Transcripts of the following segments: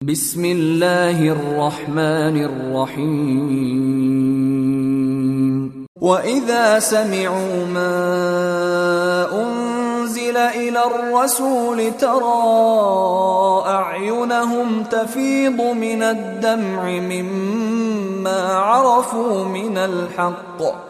بسم الله الرحمن الرحيم. وإذا سمعوا ما أنزل إلى الرسول ترى أعينهم تفيض من الدمع مما عرفوا من الحق.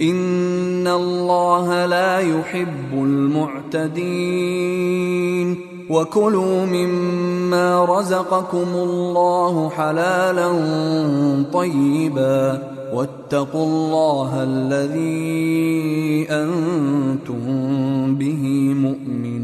ان الله لا يحب المعتدين وكلوا مما رزقكم الله حلالا طيبا واتقوا الله الذي أنتم به مؤمنون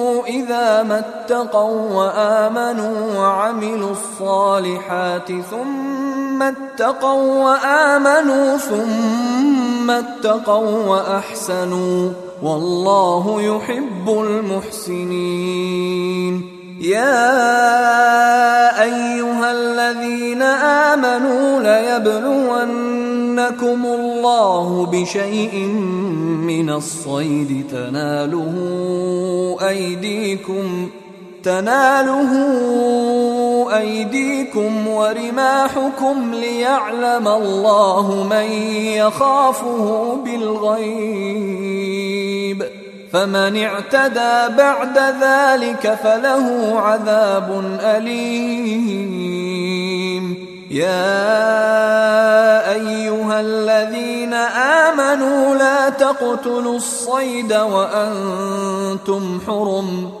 إذا ما اتقوا وآمنوا وعملوا الصالحات ثم اتقوا وآمنوا ثم اتقوا وأحسنوا والله يحب المحسنين. يا أيها الذين آمنوا ليبلونكم الله بشيء من الصيد تناله أيديكم تناله أيديكم ورماحكم ليعلم الله من يخافه بالغيب فمن اعتدى بعد ذلك فله عذاب أليم. يا أيها الذين آمنوا لا تقتلوا الصيد وأنتم حرم.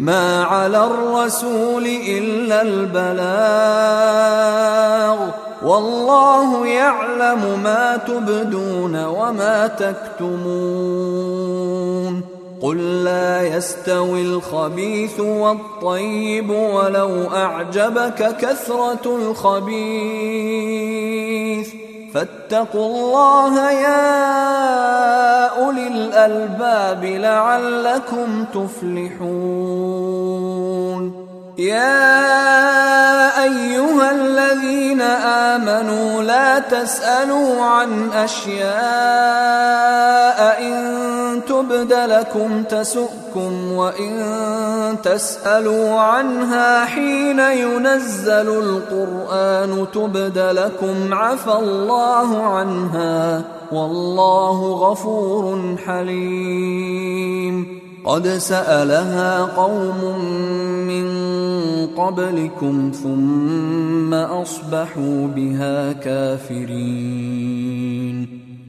ما على الرسول إلا البلاغ والله يعلم ما تبدون وما تكتمون قل لا يستوي الخبيث والطيب ولو أعجبك كثرة الخبيث فاتقوا الله يا أولي الألباب لعلكم تفلحون. يا أيها الذين آمنوا لا تسألوا عن أشياء إن تبد لكم تسؤكم وإن تسألوا عنها حين ينزل القرآن تبد لكم عفى الله عنها والله غفور حليم قد سألها قوم من قبلكم ثم أصبحوا بها كافرين.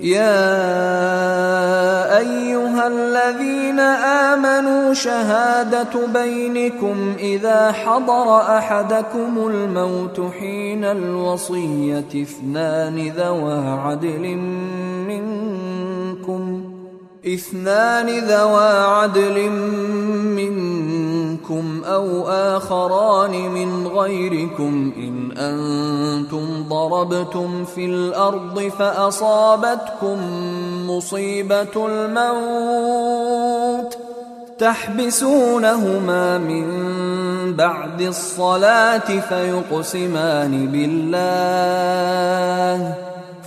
يا أيها الذين آمنوا شهادة بينكم إذا حضر أحدكم الموت حين الوصية اثنان ذوى عدل منكم اثنان ذوى عدل منكم منكم أو آخران من غيركم إن أنتم ضربتم في الأرض فأصابتكم مصيبة الموت تحبسونهما من بعد الصلاة فيقسمان بالله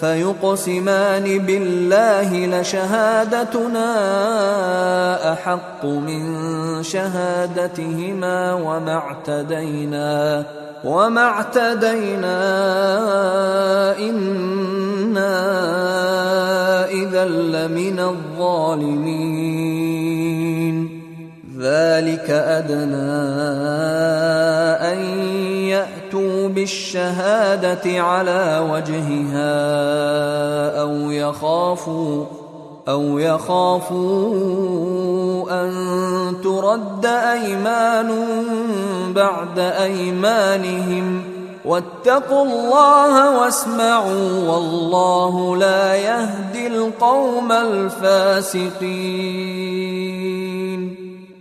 فيقسمان بالله لشهادتنا أحق من شهادتهما وما اعتدينا وما اعتدينا إنا إذا لمن الظالمين. ذلك أدنى أن يأتوا بالشهادة على وجهها أو يخافوا أو يخافوا أن ترد أيمان بعد أيمانهم واتقوا الله واسمعوا والله لا يهدي القوم الفاسقين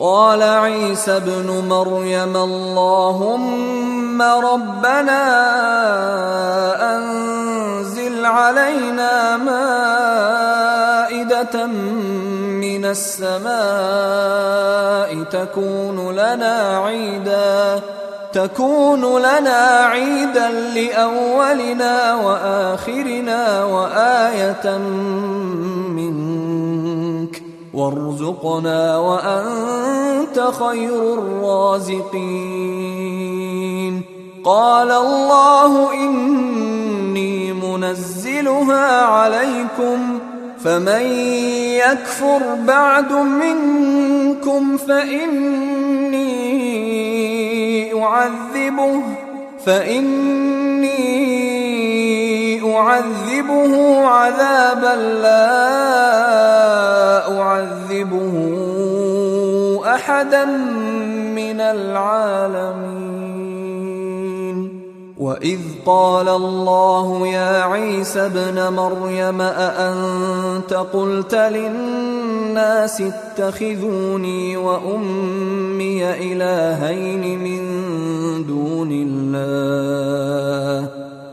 قال عيسى ابن مريم اللهم ربنا أنزل علينا مائدة من السماء تكون لنا عيدا تكون لنا عيدا لأولنا وآخرنا وآية منك وارزقنا وأنت خير الرازقين. قال الله إني منزلها عليكم فمن يكفر بعد منكم فإني أعذبه فإني أعذبه عذابا لا أعذبه أحدا من العالمين. وإذ قال الله يا عيسى ابن مريم أأنت قلت للناس اتخذوني وأمي إلهين من دون الله؟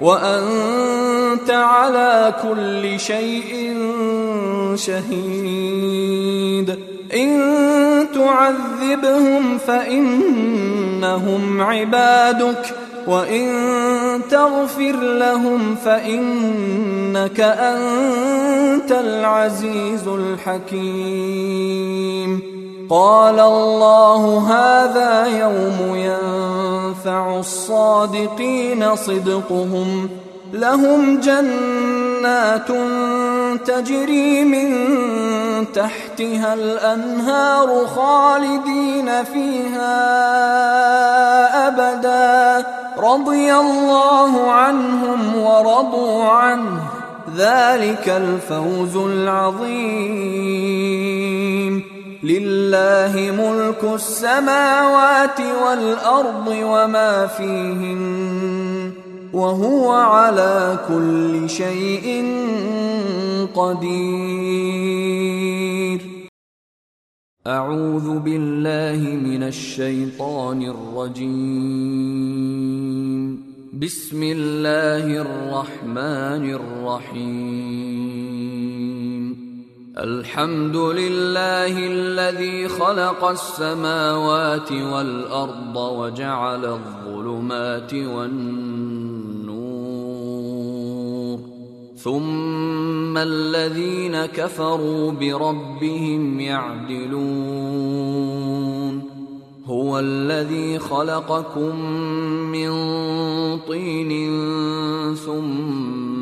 وأنت على كل شيء شهيد. إن تعذبهم فإنهم عبادك وإن تغفر لهم فإنك أنت العزيز الحكيم. قال الله هذا يوم ينفع الصادقين صدقهم لهم جنات تجري من تحتها الأنهار خالدين فيها أبدا. رضي الله عنهم ورضوا عنه. ذلك الفوز العظيم. لله ملك السماوات والأرض وما فيهن وهو على كل شيء قدير. أعوذ بالله من الشيطان الرجيم. بسم الله الرحمن الرحيم. الحمد لله الذي خلق السماوات والأرض وجعل الظلمات والنور ثم الذين كفروا بربهم يعدلون هو الذي خلقكم من طين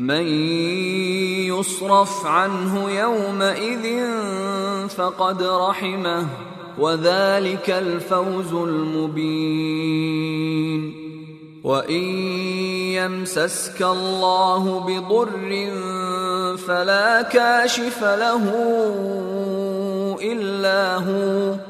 من يصرف عنه يومئذ فقد رحمه وذلك الفوز المبين. وإن يمسسك الله بضر فلا كاشف له إلا هو.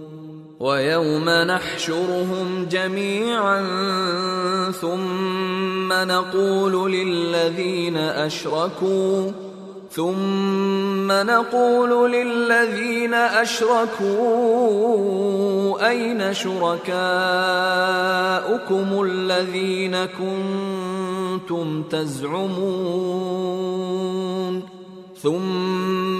ويوم نحشرهم جميعا ثم نقول للذين أشركوا ثم نقول للذين أشركوا أين شركاؤكم الذين كنتم تزعمون؟ ثم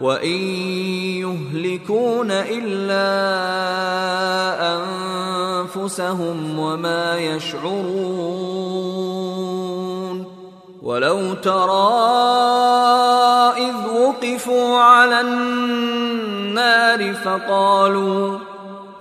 وان يهلكون الا انفسهم وما يشعرون ولو ترى اذ وقفوا على النار فقالوا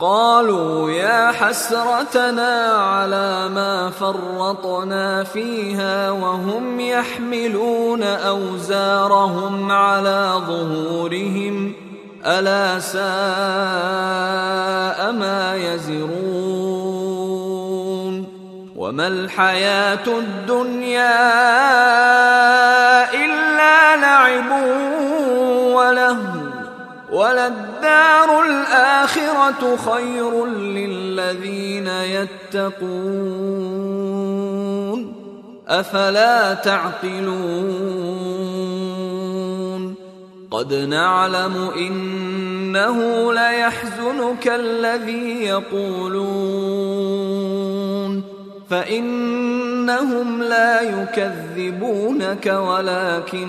قالوا يا حسرتنا على ما فرطنا فيها وهم يحملون أوزارهم على ظهورهم ألا ساء ما يزرون وما الحياة الدنيا إلا لعب ولهو وللدار الآخرة خير للذين يتقون. أفلا تعقلون. قد نعلم إنه ليحزنك الذي يقولون. فإنهم لا يكذبونك ولكن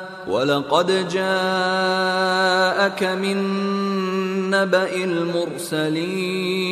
ولقد جاءك من نبأ المرسلين.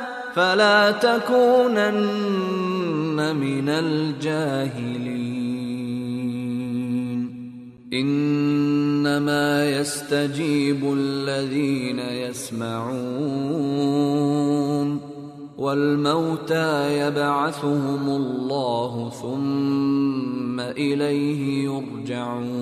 فلا تكونن من الجاهلين. إنما يستجيب الذين يسمعون. والموتى يبعثهم الله ثم إليه يرجعون.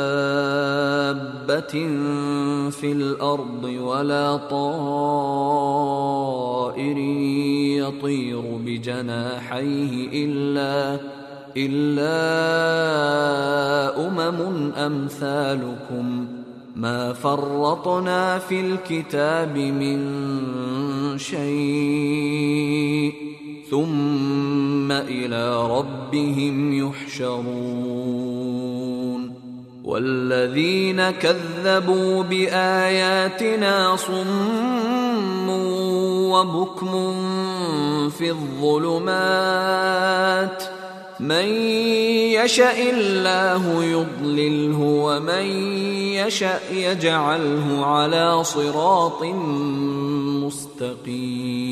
في الأرض ولا طائر يطير بجناحيه إلا إلا أمم أمثالكم. ما فرطنا في الكتاب من شيء ثم إلى ربهم يحشرون. والذين كذبوا بآياتنا صم وبكم في الظلمات من يشاء الله يضلله ومن يشاء يجعله على صراط مستقيم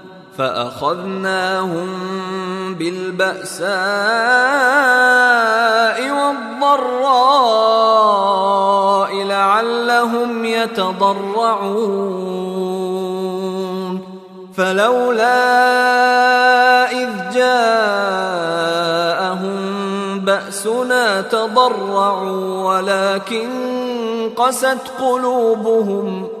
فأخذناهم بالبأساء والضراء لعلهم يتضرعون. فلولا إذ جاءهم بأسنا تضرعوا ولكن قست قلوبهم ۖ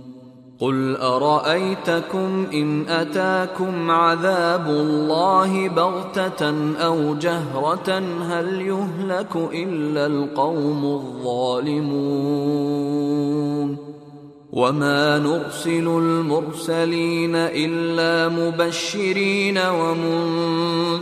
قل ارايتكم ان اتاكم عذاب الله بغته أو جهره هل يهلك الا القوم الظالمون وما نرسل المرسلين الا مبشرين ومنذرين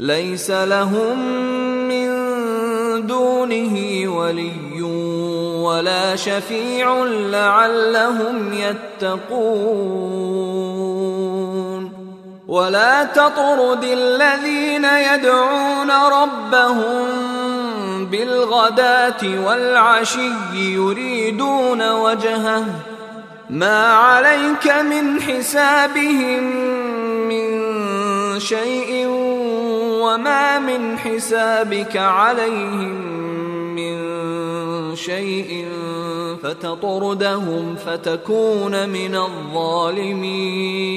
ليس لهم من دونه ولي ولا شفيع لعلهم يتقون. ولا تطرد الذين يدعون ربهم بالغداة والعشي يريدون وجهه. ما عليك من حسابهم من شيء وما من حسابك عليهم من شيء فتطردهم فتكون من الظالمين.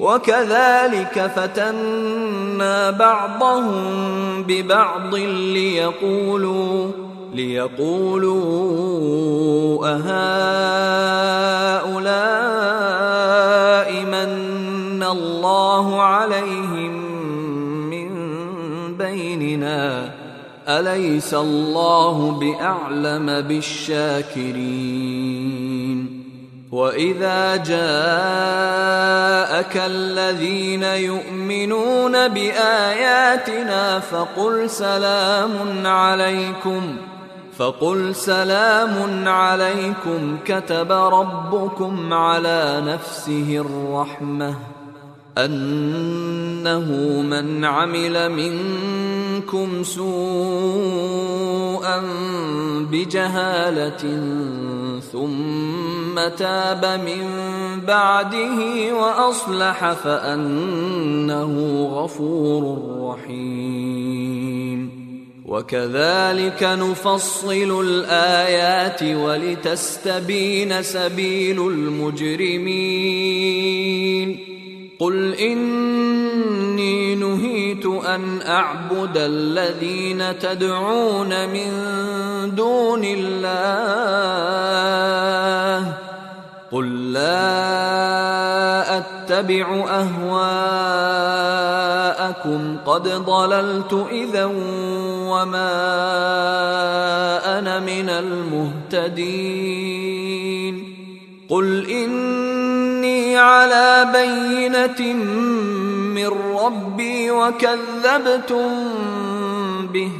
وكذلك فتنا بعضهم ببعض ليقولوا ليقولوا أهؤلاء الله عليهم من بيننا أليس الله بأعلم بالشاكرين وإذا جاءك الذين يؤمنون بآياتنا فقل سلام عليكم ۖ فقل سلام عليكم كتب ربكم على نفسه الرحمة أنه من عمل منكم سوءا بجهالة ثم تاب من بعده وأصلح فأنه غفور رحيم. وكذلك نفصل الآيات ولتستبين سبيل المجرمين. قل اني نهيت ان اعبد الذين تدعون من دون الله قل لا اتبع اهواءكم قد ضللت اذا وما أنا من المهتدين قل اني على بينه من ربي وكذبتم به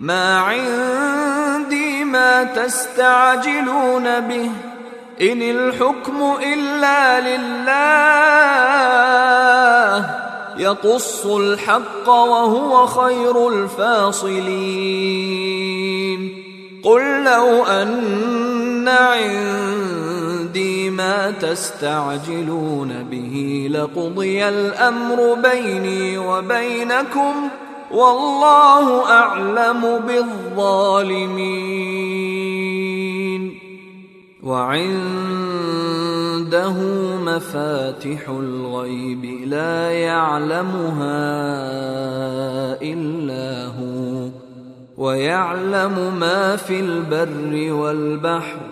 ما عندي ما تستعجلون به ان الحكم الا لله يقص الحق وهو خير الفاصلين قل لو ان عندي ما تستعجلون به لقضي الأمر بيني وبينكم والله أعلم بالظالمين. وعنده مفاتح الغيب لا يعلمها إلا هو ويعلم ما في البر والبحر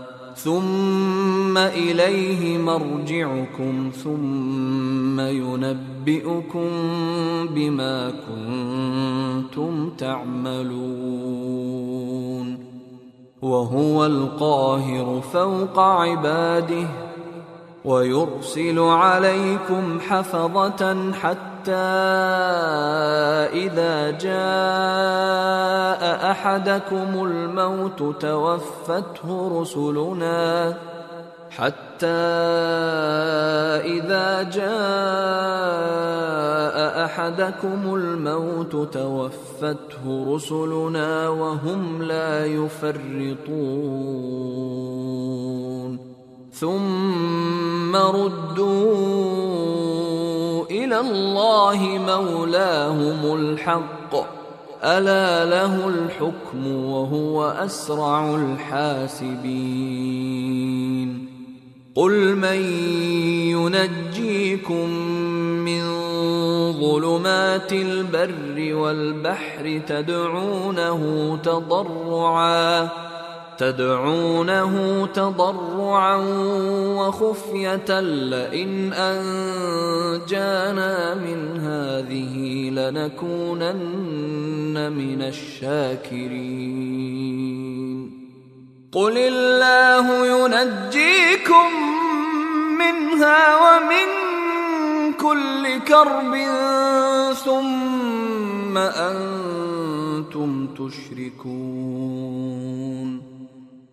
ثم إليه مرجعكم ثم ينبئكم بما كنتم تعملون. وهو القاهر فوق عباده ويرسل عليكم حفظة حتى إذا جاء أحدكم الموت توفته رسلنا حتى إذا جاء أحدكم الموت توفته رسلنا وهم لا يفرطون. ثم ردوا إلى الله مولاهم الحق. ألا له الحكم وهو أسرع الحاسبين قل من ينجيكم من ظلمات البر والبحر تدعونه تضرعا تدعونه تضرعا وخفية لئن أنجانا من هذه لنكونن من الشاكرين. قل الله ينجيكم منها ومن كل كرب ثم أنتم تشركون.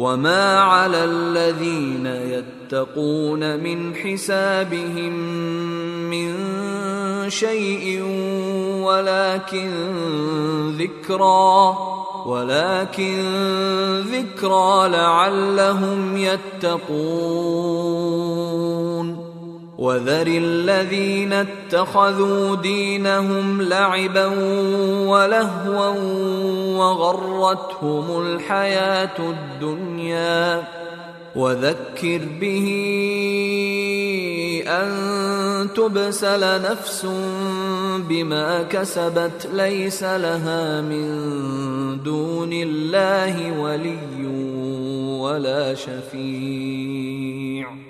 وما على الذين يتقون من حسابهم من شيء ولكن ذكرى ولكن ذكرى لعلهم يتقون وذر الذين اتخذوا دينهم لعبا ولهوا وغرتهم الحياة الدنيا. وذكر به أن تبسل نفس بما كسبت ليس لها من دون الله ولي ولا شفيع.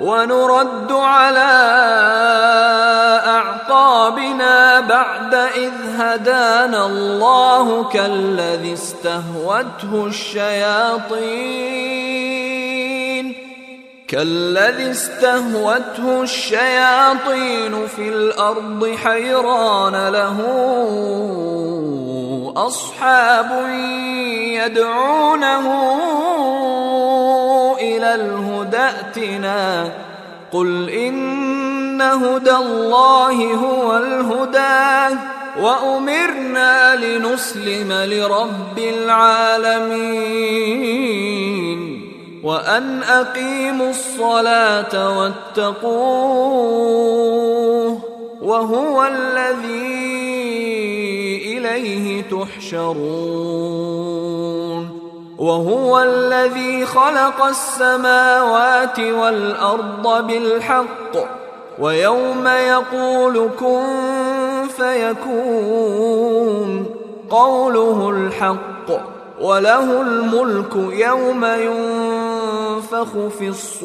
ونرد على أعقابنا بعد إذ هدانا الله كالذي استهوته الشياطين. كالذي استهوته الشياطين في الأرض حيران له أصحاب يدعونه إلى الهدى ائتنا. قل إن هدى الله هو الهدى وأمرنا لنسلم لرب العالمين. وأن أقيموا الصلاة واتقوه. وهو الذي إليه تحشرون. وهو الذي خلق السماوات والأرض بالحق. ويوم يقول كن فيكون. قوله الحق. وله الملك يوم ينفخ في الصور.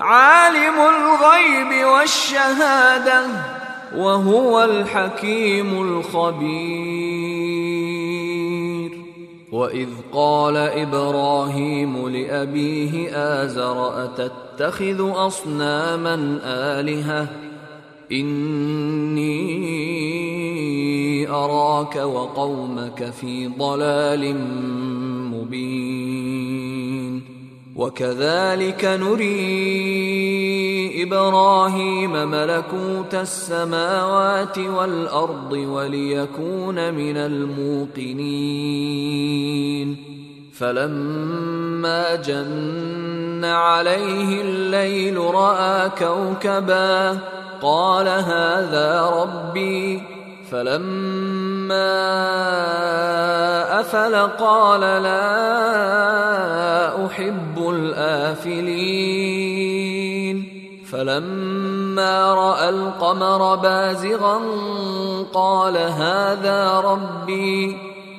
عالم الغيب والشهادة وهو الحكيم الخبير. وإذ قال إبراهيم لأبيه آزر أتتخذ أصناما آلهة؟ إني أراك وقومك في ضلال مبين. وكذلك نري إبراهيم ملكوت السماوات والأرض وليكون من الموقنين. فلما جن عليه الليل رأى كوكبا قال هذا ربي فلما أفل قال لا أحب الآفلين. فلما رأى القمر بازغا قال هذا ربي.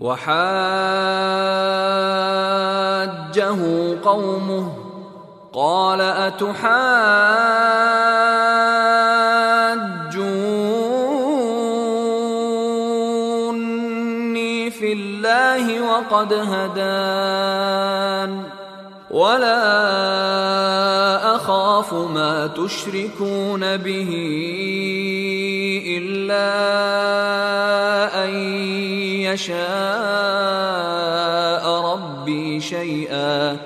وحاجه قومه قال أتحاجوني في الله وقد هدان ولا أخاف ما تشركون به إلا يشاء ربي شيئا.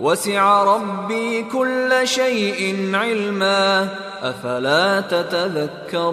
وسع ربي كل شيء علما. أفلا تتذكرون؟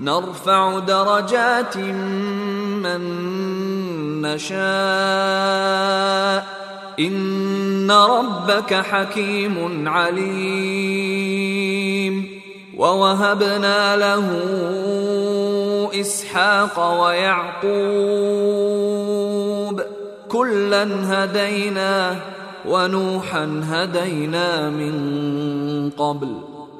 نرفع درجات من نشاء. إن ربك حكيم عليم. ووهبنا له إسحاق ويعقوب. كلا هدينا ونوحا هدينا من قبل.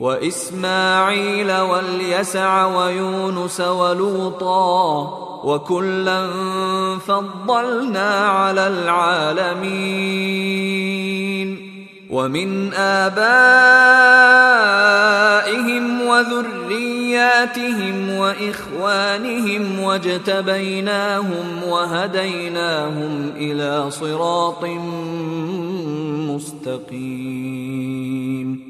وإسماعيل واليسع ويونس ولوطا وكلا فضلنا على العالمين. ومن آبائهم وذرياتهم وإخوانهم واجتبيناهم وهديناهم إلى صراط مستقيم.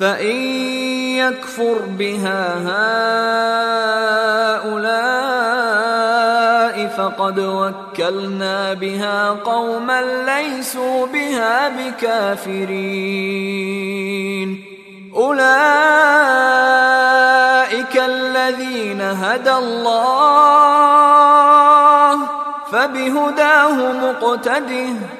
فإن يكفر بها هؤلاء فقد وكلنا بها قوما ليسوا بها بكافرين أولئك الذين هدى الله فبهداه مقتده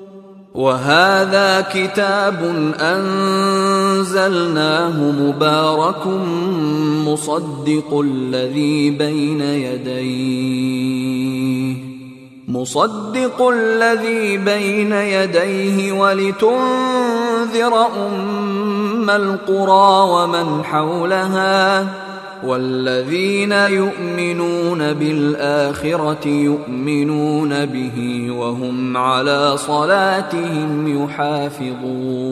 وهذا كتاب أنزلناه مبارك مصدق الذي بين يديه مصدق الذي بين يديه ولتنذر أم القرى ومن حولها والذين يؤمنون بالآخرة يؤمنون به وهم على صلاتهم يحافظون.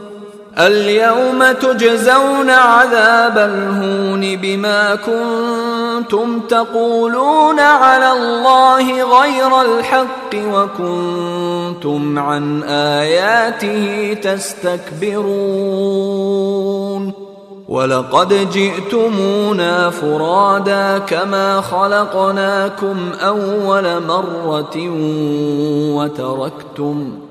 اليوم تجزون عذاب الهون بما كنتم تقولون على الله غير الحق وكنتم عن آياته تستكبرون ولقد جئتمونا فرادا كما خلقناكم أول مرة وتركتم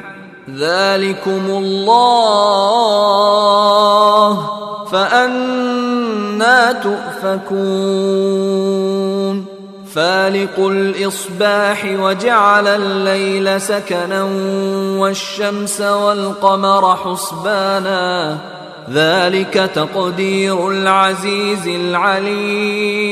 ذلكم الله فأنا تؤفكون. فالق الإصباح وجعل الليل سكنا والشمس والقمر حسبانا. ذلك تقدير العزيز العليم.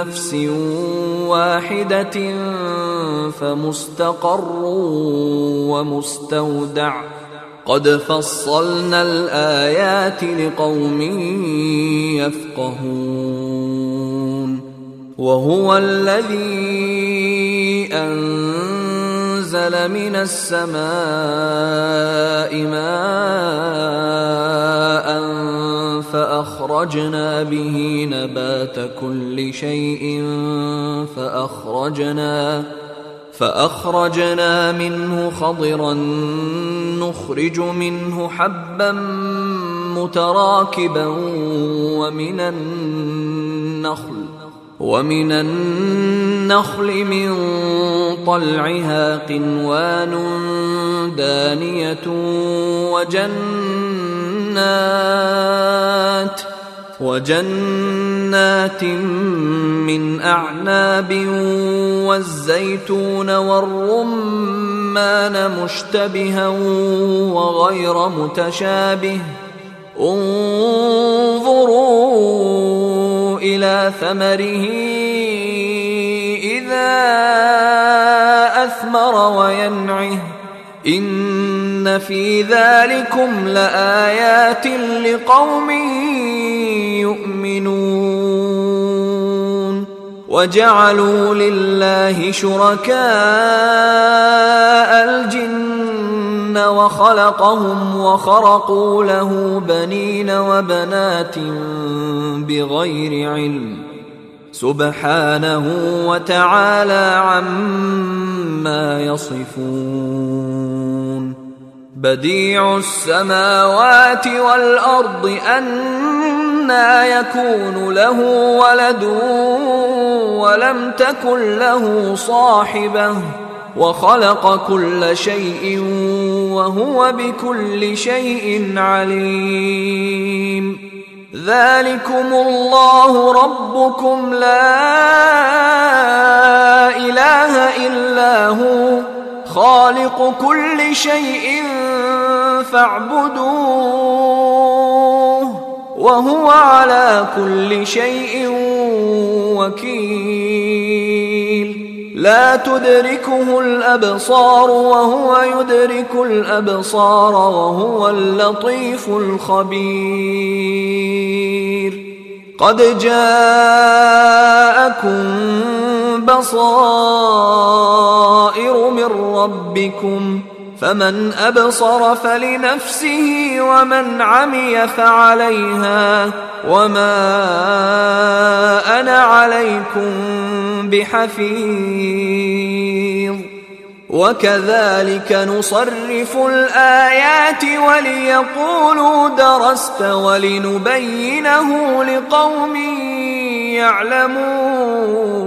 نفس واحدة فمستقر ومستودع. قد فصلنا الآيات لقوم يفقهون. وهو الذي أنزل من السماء ماء فأخرجنا به نبات كل شيء فأخرجنا فأخرجنا منه خضرا نخرج منه حبا متراكبا ومن النخل ومن النخل من طلعها قنوان دانية وجنات وجنات من أعناب والزيتون والرمان مشتبها وغير متشابه انظروا إلى ثمره إذا أثمر وينعه. إن في ذلكم لآيات لقوم يؤمنون. وجعلوا لله شركاء الجن وخلقهم وخرقوا له بنين وبنات بغير علم سبحانه وتعالى عما يصفون بديع السماوات والارض أنا يكون له ولد ولم تكن له صاحبه وخلق كل شيء وهو بكل شيء عليم. ذلكم الله ربكم لا إله إلا هو. خالق كل شيء فاعبدوه وهو على كل شيء وكيل. لا تدركه الأبصار وهو يدرك الأبصار وهو اللطيف الخبير. قد جاءكم بصائر من ربكم فمن أبصر فلنفسه ومن عمي فعليها وما أنا عليكم بحفيظ وكذلك نصرف الآيات وليقولوا درست ولنبينه لقوم يعلمون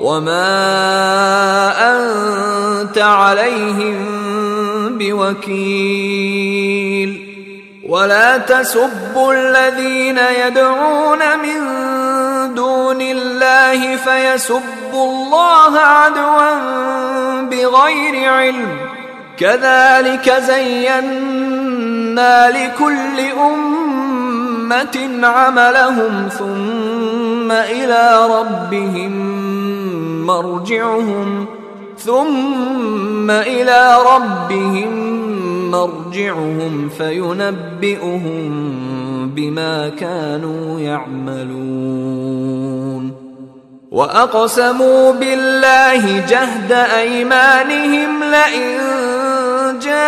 وما انت عليهم بوكيل ولا تسبوا الذين يدعون من دون الله فيسبوا الله عدوا بغير علم كذلك زينا لكل امه عملهم ثم إلى ربهم مرجعهم ثم إلى ربهم مرجعهم فينبئهم بما كانوا يعملون وأقسموا بالله جهد أيمانهم لئن جاءتهم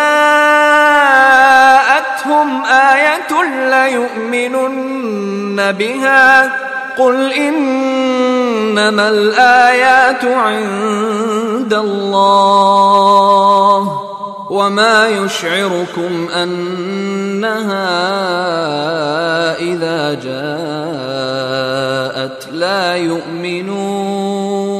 آية ليؤمنن بها. قل إنما الآيات عند الله وما يشعركم أنها إذا جاءت لا يؤمنون.